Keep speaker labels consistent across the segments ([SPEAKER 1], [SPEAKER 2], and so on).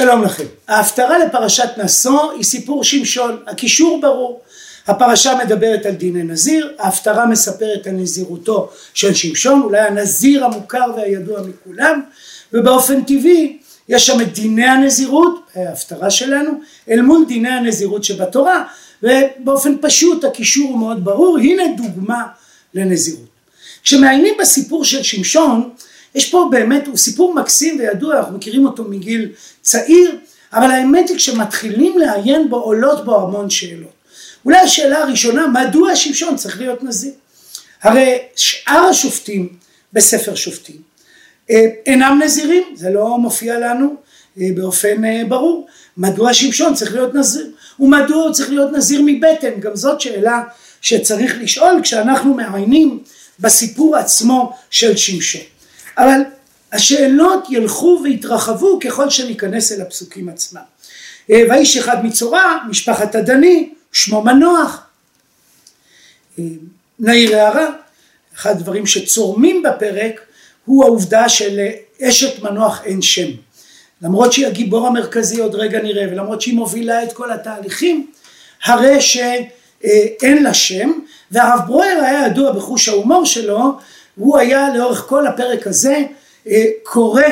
[SPEAKER 1] שלום לכם. ההפטרה לפרשת נשוא היא סיפור שמשון, הקישור ברור. הפרשה מדברת על דיני נזיר, ההפטרה מספרת על נזירותו של שמשון, אולי הנזיר המוכר והידוע מכולם, ובאופן טבעי יש שם את דיני הנזירות, ההפטרה שלנו, אל מול דיני הנזירות שבתורה, ובאופן פשוט הקישור הוא מאוד ברור, הנה דוגמה לנזירות. כשמעיינים בסיפור של שמשון, יש פה באמת, הוא סיפור מקסים וידוע, אנחנו מכירים אותו מגיל צעיר, אבל האמת היא כשמתחילים לעיין בו עולות בו המון שאלות. אולי השאלה הראשונה, מדוע שמשון צריך להיות נזיר? הרי שאר השופטים בספר שופטים אה, אינם נזירים, זה לא מופיע לנו אה, באופן אה, ברור. מדוע שמשון צריך להיות נזיר? ומדוע הוא צריך להיות נזיר מבטן? גם זאת שאלה שצריך לשאול כשאנחנו מעיינים בסיפור עצמו של שמשון. אבל השאלות ילכו ויתרחבו ככל שניכנס אל הפסוקים עצמם. אה, ואיש אחד מצורע, משפחת הדני, שמו מנוח. אה, נעיר הערה, אחד הדברים שצורמים בפרק הוא העובדה שלאשת מנוח אין שם. למרות שהיא הגיבור המרכזי עוד רגע נראה ולמרות שהיא מובילה את כל התהליכים הרי שאין לה שם והרב ברויר היה ידוע בחוש ההומור שלו הוא היה לאורך כל הפרק הזה אה, קורא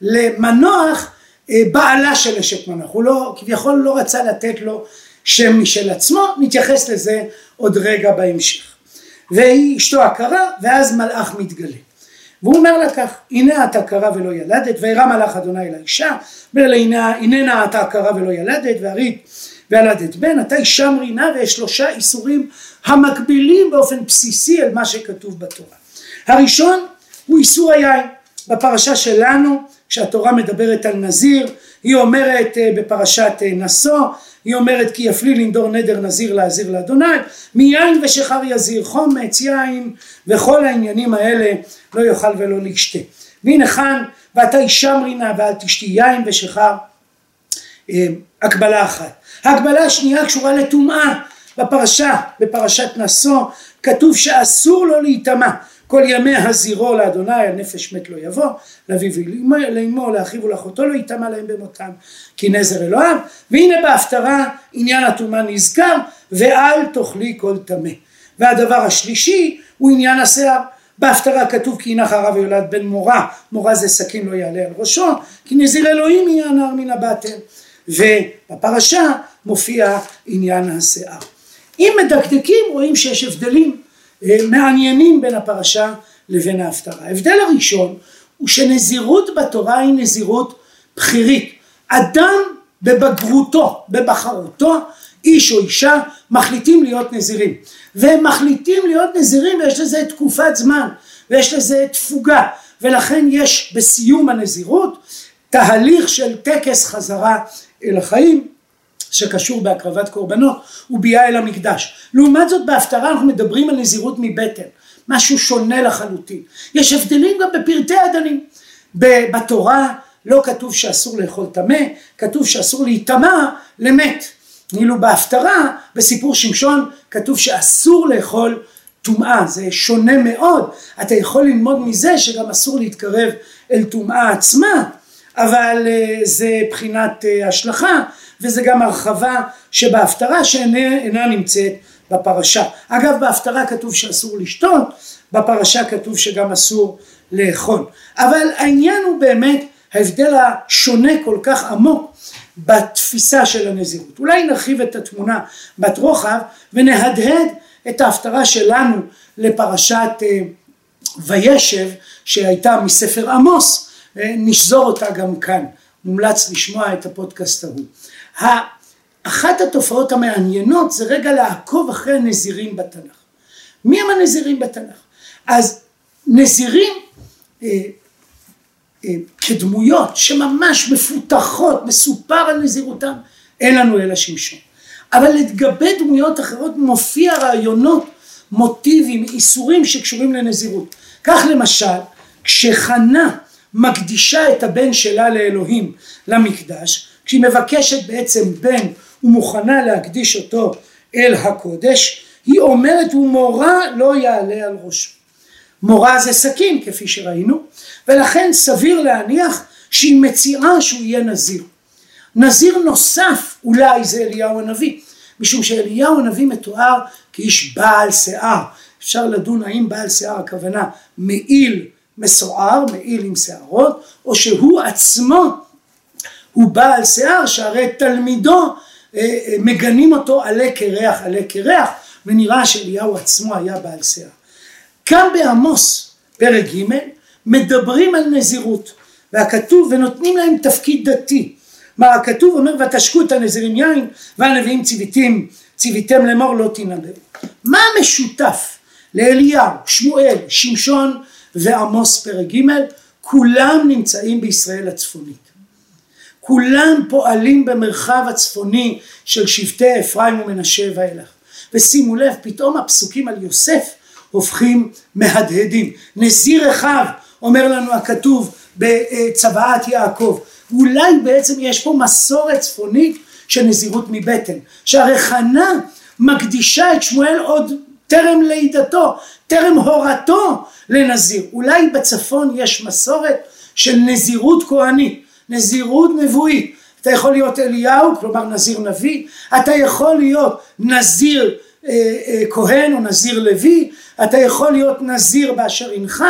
[SPEAKER 1] למנוח אה, בעלה של אשת מנוח, הוא לא, כביכול לא רצה לתת לו שם משל עצמו, נתייחס לזה עוד רגע בהמשך. והיא אשתו עקרה ואז מלאך מתגלה. והוא אומר לה כך, הנה את עקרה ולא ילדת, וירא מלאך אדוני אל האישה, והנה את עקרה ולא ילדת, והרית וילדת בן, אתה אישה מרינה ויש שלושה איסורים המקבילים באופן בסיסי אל מה שכתוב בתורה. הראשון הוא איסור היין. בפרשה שלנו, כשהתורה מדברת על נזיר, היא אומרת אה, בפרשת אה, נשוא, היא אומרת כי יפלי לנדור נדר נזיר להזיר לאדוני, מיין ושחר יזיר, חומץ, יין וכל העניינים האלה לא יאכל ולא נשתה. והנה כאן, ואתה אישה מרינה ואל תשתי יין ושחר, אה, הקבלה אחת. ההקבלה השנייה קשורה לטומאה, בפרשה, בפרשת נשוא, כתוב שאסור לו להיטמע. כל ימי הזירו לאדוני, הנפש מת לא יבוא, לאביו ולאמו, לאחיו ולאחותו לא יטמע להם במותם, כי נזר אלוהיו, והנה בהפטרה עניין הטומאה נזכר, ואל תאכלי כל טמא. והדבר השלישי הוא עניין השיער. בהפטרה כתוב כי הינך הרב יולד בן מורה, מורה זה סכין לא יעלה על ראשו, כי נזיר אלוהים יהיה הנער מן הבטן. ובפרשה מופיע עניין השיער. אם מדקדקים רואים שיש הבדלים מעניינים בין הפרשה לבין ההפטרה. ההבדל הראשון הוא שנזירות בתורה היא נזירות בכירית. אדם בבגרותו, בבחרותו, איש או אישה, מחליטים להיות נזירים. והם מחליטים להיות נזירים ויש לזה תקופת זמן ויש לזה תפוגה ולכן יש בסיום הנזירות תהליך של טקס חזרה אל החיים שקשור בהקרבת קורבנות וביאה אל המקדש. לעומת זאת בהפטרה אנחנו מדברים על נזירות מבטן, משהו שונה לחלוטין. יש הבדלים גם בפרטי הדנים. בתורה לא כתוב שאסור לאכול טמא, כתוב שאסור להיטמע למת. כאילו בהפטרה, בסיפור שמשון, כתוב שאסור לאכול טומאה, זה שונה מאוד. אתה יכול ללמוד מזה שגם אסור להתקרב אל טומאה עצמה, אבל אה, זה בחינת אה, השלכה וזה גם הרחבה שבהפטרה שאינה נמצאת בפרשה. אגב בהפטרה כתוב שאסור לשתות, בפרשה כתוב שגם אסור לאכול. אבל העניין הוא באמת ההבדל השונה כל כך עמוק בתפיסה של הנזירות. אולי נרחיב את התמונה בת רוחב ונהדהד את ההפטרה שלנו לפרשת אה, וישב שהייתה מספר עמוס, אה, נשזור אותה גם כאן. מומלץ לשמוע את הפודקאסט ההוא. אחת התופעות המעניינות זה רגע לעקוב אחרי הנזירים בתנ"ך. מי הם הנזירים בתנ"ך? אז נזירים אה, אה, כדמויות שממש מפותחות, מסופר על נזירותם, אין לנו אלא שמשון. אבל לגבי דמויות אחרות מופיע רעיונות, מוטיבים, איסורים שקשורים לנזירות. כך למשל, כשחנה מקדישה את הבן שלה לאלוהים למקדש, כשהיא מבקשת בעצם בן ומוכנה להקדיש אותו אל הקודש, היא אומרת ומורה לא יעלה על ראשו. מורה זה סכין כפי שראינו, ולכן סביר להניח שהיא מציעה שהוא יהיה נזיר. נזיר נוסף אולי זה אליהו הנביא, משום שאליהו הנביא מתואר כאיש בעל שיער, אפשר לדון האם בעל שיער הכוונה מעיל מסוער, מעיל עם שערות, או שהוא עצמו הוא בעל שיער שהרי תלמידו אה, אה, מגנים אותו עלה קרח עלה קרח ונראה שאליהו עצמו היה בעל שיער. כאן בעמוס פרק ג' מדברים על נזירות והכתוב ונותנים להם תפקיד דתי. מה הכתוב אומר ותשקו את הנזירים יין והנביאים ציוויתים ציוויתם לאמור לא תנבא מה המשותף לאליהו שמואל שמשון ועמוס פרק ג' כולם נמצאים בישראל הצפונית כולם פועלים במרחב הצפוני של שבטי אפרים ומנשה ואילך. ושימו לב פתאום הפסוקים על יוסף הופכים מהדהדים. נזיר אחיו אומר לנו הכתוב בצוואת יעקב. אולי בעצם יש פה מסורת צפונית של נזירות מבטן שהרי חנה מקדישה את שמואל עוד טרם לידתו טרם הורתו לנזיר. אולי בצפון יש מסורת של נזירות כהנית נזירות נבואית. אתה יכול להיות אליהו כלומר נזיר נביא. אתה יכול להיות נזיר אה, אה, כהן או נזיר לוי. אתה יכול להיות נזיר באשר הנך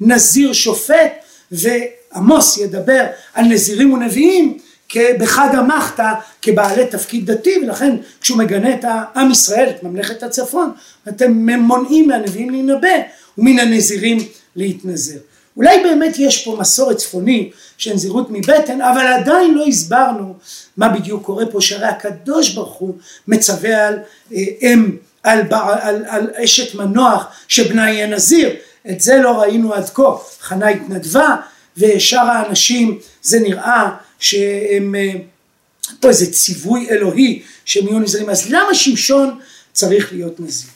[SPEAKER 1] נזיר שופט ועמוס ידבר על נזירים ונביאים בחג המחתא כבעלי תפקיד דתי ולכן כשהוא מגנה את עם ישראל את ממלכת הצפון אתם מונעים מהנביאים להינבא ומן הנזירים להתנזר אולי באמת יש פה מסורת צפונית של נזירות מבטן אבל עדיין לא הסברנו מה בדיוק קורה פה שהרי הקדוש ברוך הוא מצווה על אה, אם על, על, על אשת מנוח שבנה יהיה נזיר. את זה לא ראינו עד כה. חנה התנדבה ושאר האנשים זה נראה שהם אה, פה איזה ציווי אלוהי שהם יהיו נזירים אז למה שמשון צריך להיות נזיר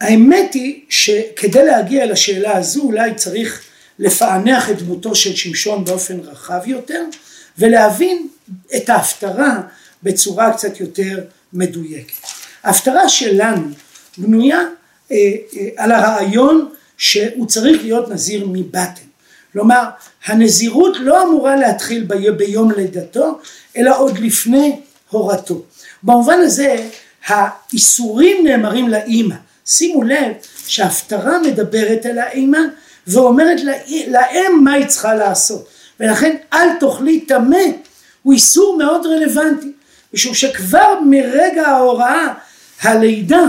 [SPEAKER 1] האמת היא שכדי להגיע לשאלה הזו אולי צריך לפענח את דמותו של שמשון באופן רחב יותר ולהבין את ההפטרה בצורה קצת יותר מדויקת. ההפטרה שלנו בנויה אה, אה, על הרעיון שהוא צריך להיות נזיר מבטן. כלומר הנזירות לא אמורה להתחיל ביום לידתו אלא עוד לפני הורתו. במובן הזה האיסורים נאמרים לאימא שימו לב שההפטרה מדברת אל האימא ואומרת לאם מה היא צריכה לעשות ולכן אל תאכלי טמא הוא איסור מאוד רלוונטי משום שכבר מרגע ההוראה הלידה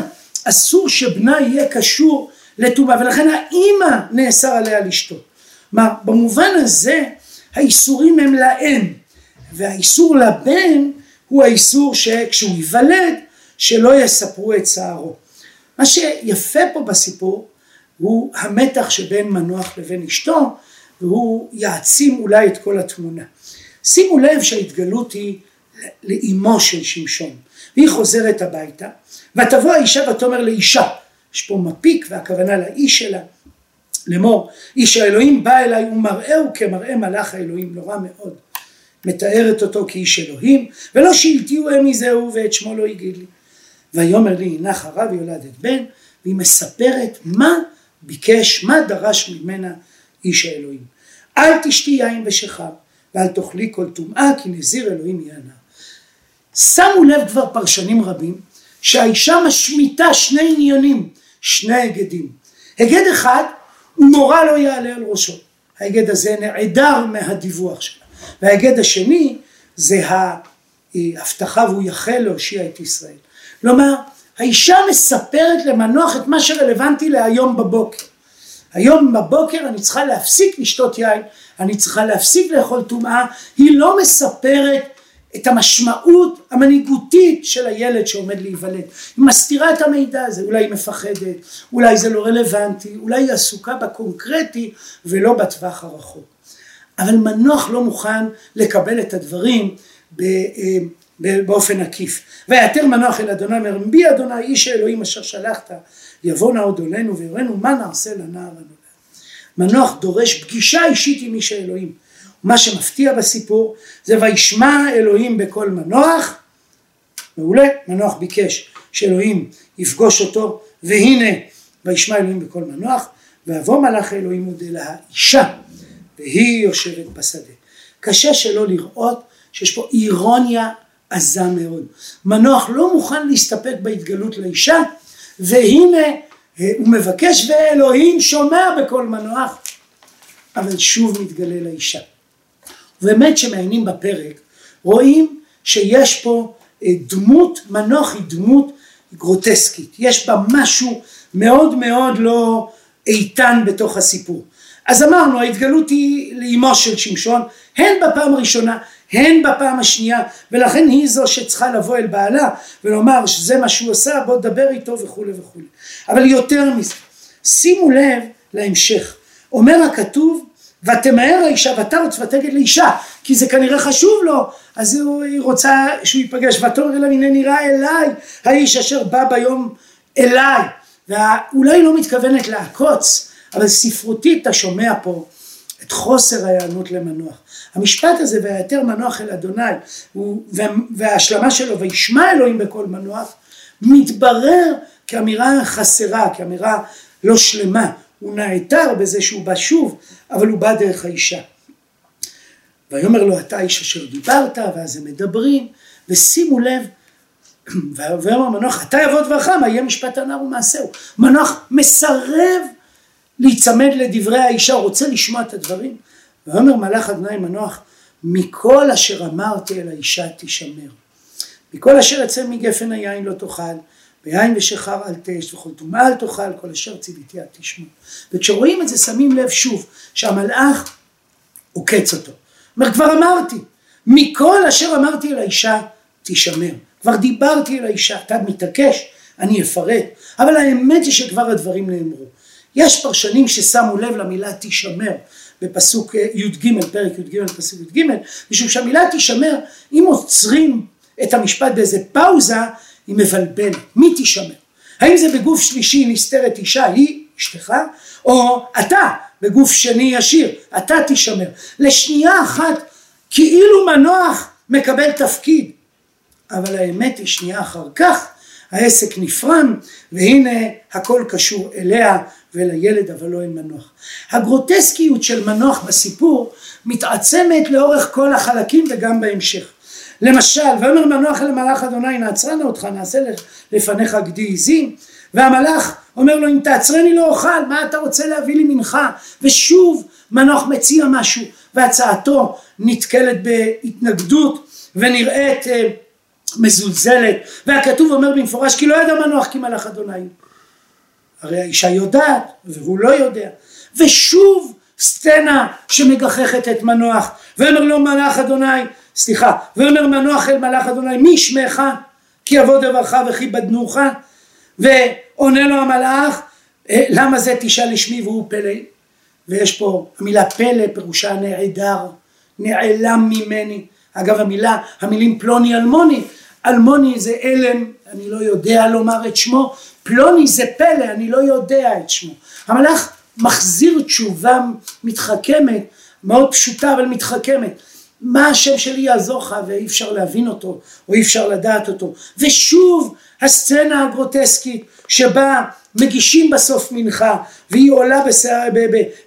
[SPEAKER 1] אסור שבנה יהיה קשור לטומאה ולכן האימא נאסר עליה לשתות. מה במובן הזה האיסורים הם לאם והאיסור לבן הוא האיסור שכשהוא ייוולד שלא יספרו את צערו. מה שיפה פה בסיפור הוא המתח שבין מנוח לבין אשתו והוא יעצים אולי את כל התמונה. שימו לב שההתגלות היא לאימו של שמשון. והיא חוזרת הביתה ותבוא האישה ותאמר לאישה יש פה מפיק והכוונה לאיש שלה לאמור איש האלוהים בא אליי ומראהו כמראה מלאך האלוהים נורא מאוד. מתארת אותו כאיש אלוהים ולא שהלתיהו אמי זהו ואת שמו לא הגיד לי ויאמר לי הנה חרב יולדת בן והיא מספרת מה ביקש מה דרש ממנה איש האלוהים. אל תשתי יין ושכב ואל תאכלי כל טומאה כי נזיר אלוהים יענה. שמו לב כבר פרשנים רבים שהאישה משמיטה שני עניונים שני הגדים. הגד אחד ומורה לא יעלה על ראשו. ההגד הזה נעדר מהדיווח שלה. וההגד השני זה ההבטחה והוא יחל להושיע את ישראל כלומר האישה מספרת למנוח את מה שרלוונטי להיום בבוקר היום בבוקר אני צריכה להפסיק לשתות יין אני צריכה להפסיק לאכול טומאה היא לא מספרת את המשמעות המנהיגותית של הילד שעומד להיוולד. היא מסתירה את המידע הזה, אולי היא מפחדת, אולי זה לא רלוונטי, אולי היא עסוקה בקונקרטי ולא בטווח הרחוק. אבל מנוח לא מוכן לקבל את הדברים אה, באופן עקיף. ויתר מנוח אל אדוני אומר בי אדוני איש האלוהים אשר שלחת יבוא נא עוד עולנו ויראנו מה נעשה לנער הנולד. מנוח דורש פגישה אישית עם איש האלוהים. מה שמפתיע בסיפור זה וישמע אלוהים בקול מנוח, מעולה, מנוח ביקש שאלוהים יפגוש אותו והנה וישמע אלוהים בקול מנוח ויבוא מלאך אלוהים עוד אל האישה והיא יושבת בשדה. קשה שלא לראות שיש פה אירוניה עזה מאוד. מנוח לא מוכן להסתפק בהתגלות לאישה, והנה הוא מבקש ואלוהים שומע בקול מנוח, אבל שוב מתגלה לאישה. באמת שמעיינים בפרק, רואים שיש פה אה, דמות, מנוח היא דמות גרוטסקית, יש בה משהו מאוד מאוד לא איתן בתוך הסיפור. אז אמרנו ההתגלות היא לאמו של שמשון, הן בפעם הראשונה, הן בפעם השנייה, ולכן היא זו שצריכה לבוא אל בעלה ולומר שזה מה שהוא עשה, בוא דבר איתו וכולי וכולי. אבל יותר מזה, שימו לב להמשך. אומר הכתוב, ותמהר האישה ותרוץ ותגד לאישה, כי זה כנראה חשוב לו, אז היא רוצה שהוא ייפגש, ותאמר אליו הנה נראה אליי האיש אשר בא ביום אליי, ואולי לא מתכוונת לעקוץ, אבל ספרותית אתה שומע פה את חוסר ההיענות למנוח. המשפט הזה והיתר מנוח אל אדוני וההשלמה שלו וישמע אלוהים בקול מנוח מתברר כאמירה חסרה, כאמירה לא שלמה. הוא נעתר בזה שהוא בא שוב, אבל הוא בא דרך האישה. ויאמר לו אתה איש אשר דיברת, ואז הם מדברים, ושימו לב, ויאמר מנוח אתה יבוא דברך, מה יהיה משפט הנער ומעשהו. מנוח מסרב להיצמד לדברי האישה, רוצה לשמוע את הדברים. ויאמר מלאך אדוני מנוח, מכל אשר אמרתי אל האישה תשמר. מכל אשר יצא מגפן היין לא תאכל, ויין ושחר אל תש, וכל טומאה אל תאכל, כל אשר ציוויתי אל תשמע. וכשרואים את זה שמים לב שוב, שהמלאך עוקץ אותו. אומר כבר אמרתי, מכל אשר אמרתי אל האישה תשמר. כבר דיברתי אל האישה, אתה מתעקש, אני אפרט, אבל האמת היא שכבר הדברים נאמרו. יש פרשנים ששמו לב למילה תשמר בפסוק י"ג, פרק י"ג, פסוק י"ג, משום שהמילה תשמר, אם עוצרים את המשפט באיזה פאוזה, היא מבלבלת. מי תשמר? האם זה בגוף שלישי נסתרת אישה, היא אשתך, או אתה בגוף שני ישיר, אתה תשמר. לשנייה אחת כאילו מנוח מקבל תפקיד, אבל האמת היא שנייה אחר כך העסק נפרם והנה הכל קשור אליה ואל הילד אבל לא אל מנוח. הגרוטסקיות של מנוח בסיפור מתעצמת לאורך כל החלקים וגם בהמשך. למשל, ויאמר מנוח אל המלאך אדוני נעצרנה אותך נעשה לפניך גדי עזים והמלאך אומר לו אם תעצרני לא אוכל מה אתה רוצה להביא לי מנחה ושוב מנוח מציע משהו והצעתו נתקלת בהתנגדות ונראית אה, מזולזלת והכתוב אומר במפורש כי לא ידע מנוח כי מלאך אדוני הרי האישה יודעת והוא לא יודע. ושוב סצנה שמגחכת את מנוח. ואומר לו מלאך אדוני סליחה, ואומר מנוח אל מלאך אדוני מי שמך כי יבוא דברך וכי בדנוך ועונה לו המלאך אה, למה זה תשאל לשמי והוא פלא? ויש פה המילה פלא פירושה נעדר נעלם ממני אגב המילה המילים פלוני אלמוני אלמוני זה אלם אני לא יודע לומר את שמו פלוני זה פלא אני לא יודע את שמו. המלאך מחזיר תשובה מתחכמת מאוד פשוטה אבל מתחכמת מה השם שלי יעזור לך ואי אפשר להבין אותו או אי אפשר לדעת אותו. ושוב הסצנה הגרוטסקית שבה מגישים בסוף מנחה והיא עולה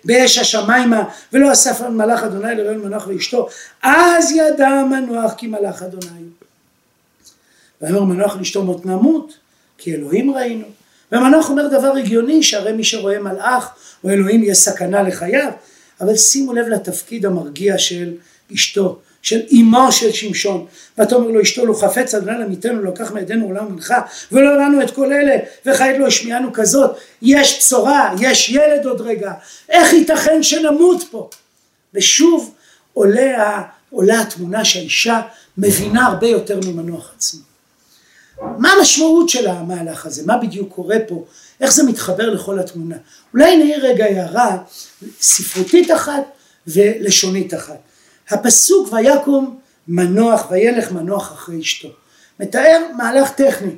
[SPEAKER 1] באש השמיימה ולא אסף מלאך אדוני לראות מנוח ואשתו אז ידע מנוח כי מלאך אדוני. ויאמר מנוח לאשתו מות נמות כי אלוהים ראינו. ומנוח אומר דבר הגיוני שהרי מי שרואה מלאך או אלוהים יהיה סכנה לחייו אבל שימו לב לתפקיד המרגיע של אשתו, של אמו של שמשון, ותאמר לו אשתו לו חפץ אדוני למיתנו לקח מידינו עולם מנחה ולא לנו את כל אלה וכעת לא השמיענו כזאת. יש בשורה יש ילד עוד רגע. איך ייתכן שנמות פה? ושוב עולה, עולה התמונה שהאישה מבינה הרבה יותר ממנוח עצמו. מה המשמעות של המהלך הזה? מה בדיוק קורה פה? איך זה מתחבר לכל התמונה? אולי נעיר רגע הערה ספרותית אחת ולשונית אחת הפסוק ויקום מנוח וילך מנוח אחרי אשתו. מתאר מהלך טכני.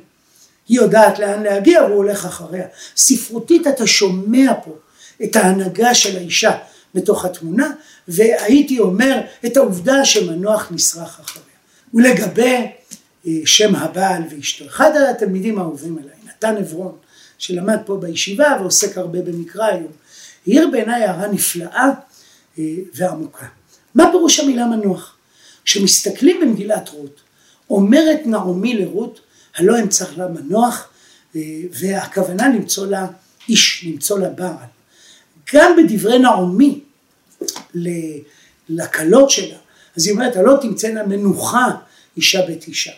[SPEAKER 1] היא יודעת לאן להגיע והוא הולך אחריה. ספרותית אתה שומע פה את ההנהגה של האישה בתוך התמונה והייתי אומר את העובדה שמנוח נשרח אחריה. ולגבי אה, שם הבעל ואשתו. אחד התלמידים האהובים עליי, נתן עברון, שלמד פה בישיבה ועוסק הרבה במקרא היום, העיר בעיניי הערה נפלאה אה, ועמוקה. מה פירוש המילה מנוח? כשמסתכלים במגילת רות, אומרת נעמי לרות, הלא צריך לה מנוח, אה, והכוונה למצוא לה איש, למצוא לה בעל. גם בדברי נעמי לכלות שלה, אז היא אומרת, הלא תמצאנה מנוחה אישה בית אישה.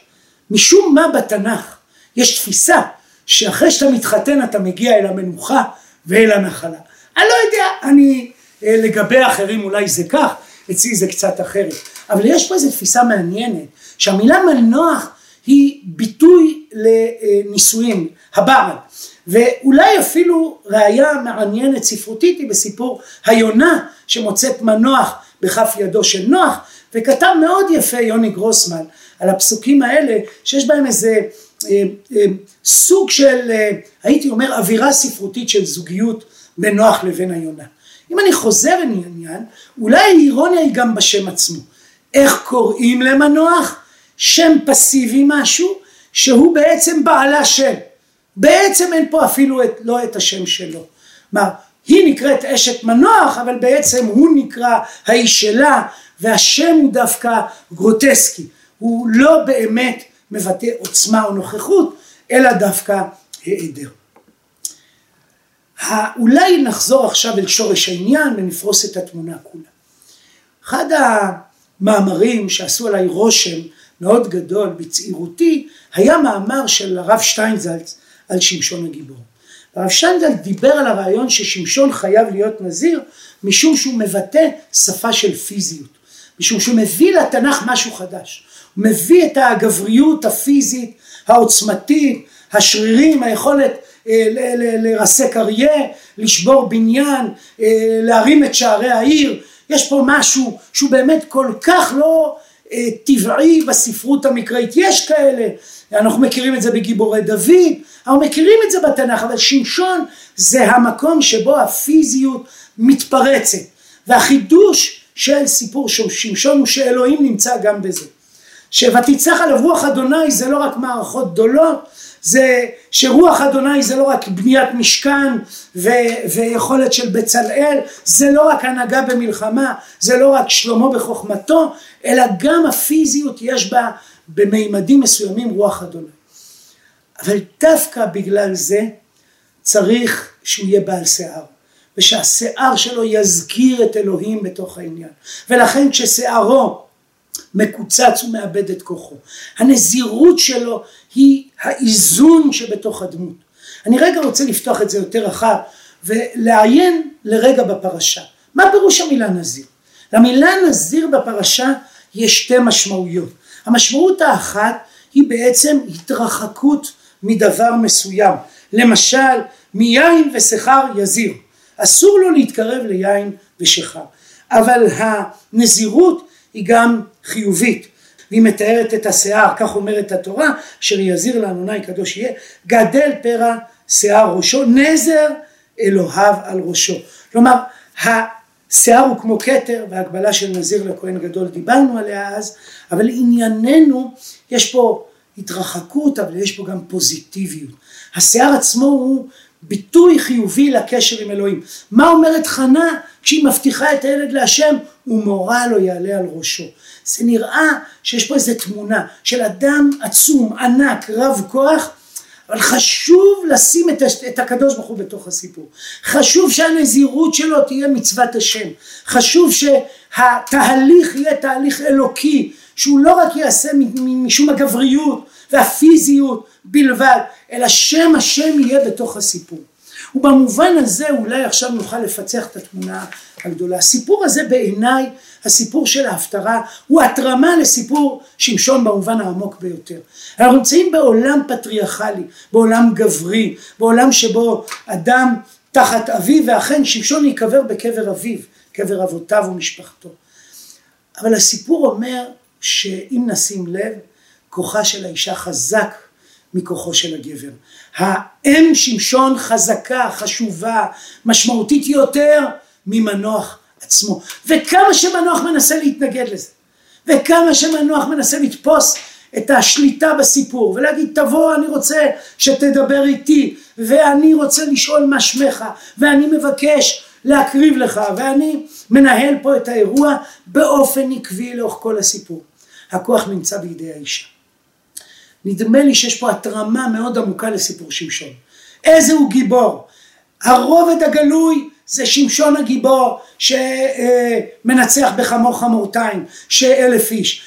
[SPEAKER 1] משום מה בתנ"ך יש תפיסה שאחרי שאתה מתחתן אתה מגיע אל המנוחה ואל הנחלה. אני לא יודע, אני אה, לגבי אחרים אולי זה כך, אצלי זה קצת אחרת. אבל יש פה איזו תפיסה מעניינת, שהמילה מנוח היא ביטוי לנישואים, הבעל. ואולי אפילו ראיה מעניינת ספרותית היא בסיפור היונה שמוצאת מנוח בכף ידו של נוח, וכתב מאוד יפה יוני גרוסמן על הפסוקים האלה, שיש בהם איזה אה, אה, סוג של, אה, הייתי אומר, אווירה ספרותית של זוגיות בין נוח לבין היונה. אם אני חוזר לעניין, אולי האירוניה היא גם בשם עצמו. איך קוראים למנוח? שם פסיבי משהו, שהוא בעצם בעלה של. בעצם אין פה אפילו את, לא את השם שלו. כלומר, היא נקראת אשת מנוח, אבל בעצם הוא נקרא האיש שלה, והשם הוא דווקא גרוטסקי. הוא לא באמת מבטא עוצמה או נוכחות, אלא דווקא היעדר. אולי נחזור עכשיו אל שורש העניין ונפרוס את התמונה כולה. אחד המאמרים שעשו עליי רושם מאוד גדול בצעירותי, היה מאמר של הרב שטיינזלץ על שמשון הגיבור. הרב שטיינזלץ דיבר על הרעיון ששמשון חייב להיות נזיר משום שהוא מבטא שפה של פיזיות, משום שהוא מביא לתנ"ך משהו חדש. הוא מביא את הגבריות הפיזית, העוצמתית, השרירים, היכולת לרסק אריה, לשבור בניין, אה, להרים את שערי העיר, יש פה משהו שהוא באמת כל כך לא אה, טבעי בספרות המקראית, יש כאלה, אנחנו מכירים את זה בגיבורי דוד, אנחנו מכירים את זה בתנ"ך, אבל שמשון זה המקום שבו הפיזיות מתפרצת, והחידוש של סיפור שמשון הוא שאלוהים נמצא גם בזה. שותצח עליו רוח אדוני זה לא רק מערכות גדולות, זה שרוח אדוני זה לא רק בניית משכן ו, ויכולת של בצלאל, זה לא רק הנהגה במלחמה, זה לא רק שלמה בחוכמתו, אלא גם הפיזיות יש בה במימדים מסוימים רוח אדוני. אבל דווקא בגלל זה צריך שהוא יהיה בעל שיער. ושהשיער שלו יזכיר את אלוהים בתוך העניין. ולכן כששיערו מקוצץ ומאבד את כוחו. הנזירות שלו היא האיזון שבתוך הדמות. אני רגע רוצה לפתוח את זה יותר רחב ולעיין לרגע בפרשה. מה פירוש המילה נזיר? למילה נזיר בפרשה יש שתי משמעויות. המשמעות האחת היא בעצם התרחקות מדבר מסוים. למשל, מיין ושיכר יזיר. אסור לו להתקרב ליין ושיכר. אבל הנזירות היא גם חיובית. והיא מתארת את השיער, כך אומרת התורה, אשר יזיר לאדוני קדוש יהיה, גדל פרע שיער ראשו, נזר אלוהיו על ראשו. כלומר, השיער הוא כמו כתר, והגבלה של נזיר לכהן גדול דיברנו עליה אז, אבל ענייננו, יש פה התרחקות, אבל יש פה גם פוזיטיביות. השיער עצמו הוא ביטוי חיובי לקשר עם אלוהים. מה אומרת חנה כשהיא מבטיחה את הילד להשם? ומורה לא יעלה על ראשו. זה נראה שיש פה איזו תמונה של אדם עצום, ענק, רב כוח, אבל חשוב לשים את, את הקדוש ברוך הוא בתוך הסיפור. חשוב שהנזירות שלו תהיה מצוות השם. חשוב שהתהליך יהיה תהליך אלוקי, שהוא לא רק יעשה משום הגבריות והפיזיות בלבד, אלא שם השם יהיה בתוך הסיפור. ובמובן הזה אולי עכשיו נוכל לפצח את התמונה הגדולה. הסיפור הזה בעיניי, הסיפור של ההפטרה, הוא התרמה לסיפור שמשון במובן העמוק ביותר. אנחנו נמצאים בעולם פטריארכלי, בעולם גברי, בעולם שבו אדם תחת אביו, ואכן שמשון ייקבר בקבר אביו, קבר אבותיו ומשפחתו. אבל הסיפור אומר שאם נשים לב, כוחה של האישה חזק מכוחו של הגבר. האם שמשון חזקה, חשובה, משמעותית יותר ממנוח עצמו. וכמה שמנוח מנסה להתנגד לזה, וכמה שמנוח מנסה לתפוס את השליטה בסיפור ולהגיד תבוא אני רוצה שתדבר איתי ואני רוצה לשאול מה שמך ואני מבקש להקריב לך ואני מנהל פה את האירוע באופן עקבי לאורך כל הסיפור. הכוח נמצא בידי האישה. נדמה לי שיש פה התרמה מאוד עמוקה לסיפור שמשון. איזה הוא גיבור? הרובד הגלוי זה שמשון הגיבור שמנצח בחמור חמורתיים, שאלף איש,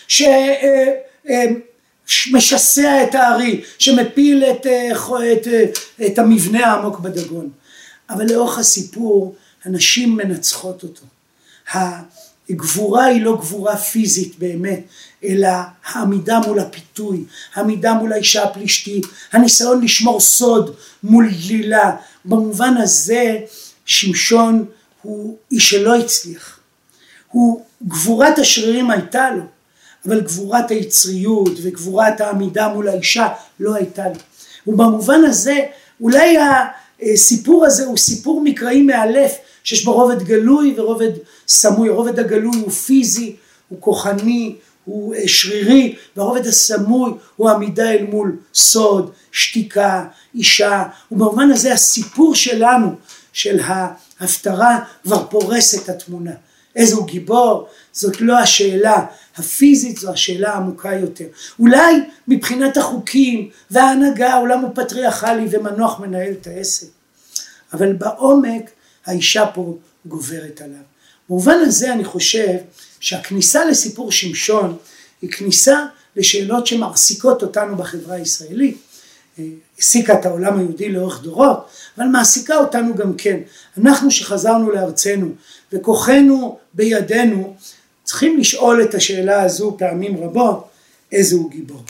[SPEAKER 1] שמשסע את הארי, שמפיל את, את, את המבנה העמוק בדגון. אבל לאורך הסיפור הנשים מנצחות אותו. הגבורה היא לא גבורה פיזית באמת, אלא העמידה מול הפיתוי, העמידה מול האישה הפלישתית, הניסיון לשמור סוד מול דלילה. במובן הזה שמשון הוא איש שלא הצליח. הוא, גבורת השרירים הייתה לו, אבל גבורת היצריות וגבורת העמידה מול האישה לא הייתה לו. ובמובן הזה אולי הסיפור הזה הוא סיפור מקראי מאלף שיש בו רובד גלוי ורובד סמוי, הרובד הגלוי הוא פיזי, הוא כוחני, הוא אה, שרירי, והרובד הסמוי הוא עמידה אל מול סוד, שתיקה, אישה, ובמובן הזה הסיפור שלנו, של ההפטרה, כבר פורס את התמונה. איזה הוא גיבור, זאת לא השאלה הפיזית, זו השאלה העמוקה יותר. אולי מבחינת החוקים וההנהגה, העולם הוא פטריארכלי ומנוח מנהל את העסק. אבל בעומק האישה פה גוברת עליו. במובן הזה אני חושב שהכניסה לסיפור שמשון היא כניסה לשאלות שמעסיקות אותנו בחברה הישראלית. העסיקה את העולם היהודי לאורך דורות, אבל מעסיקה אותנו גם כן. אנחנו שחזרנו לארצנו וכוחנו בידינו, צריכים לשאול את השאלה הזו פעמים רבות, איזה הוא גיבור.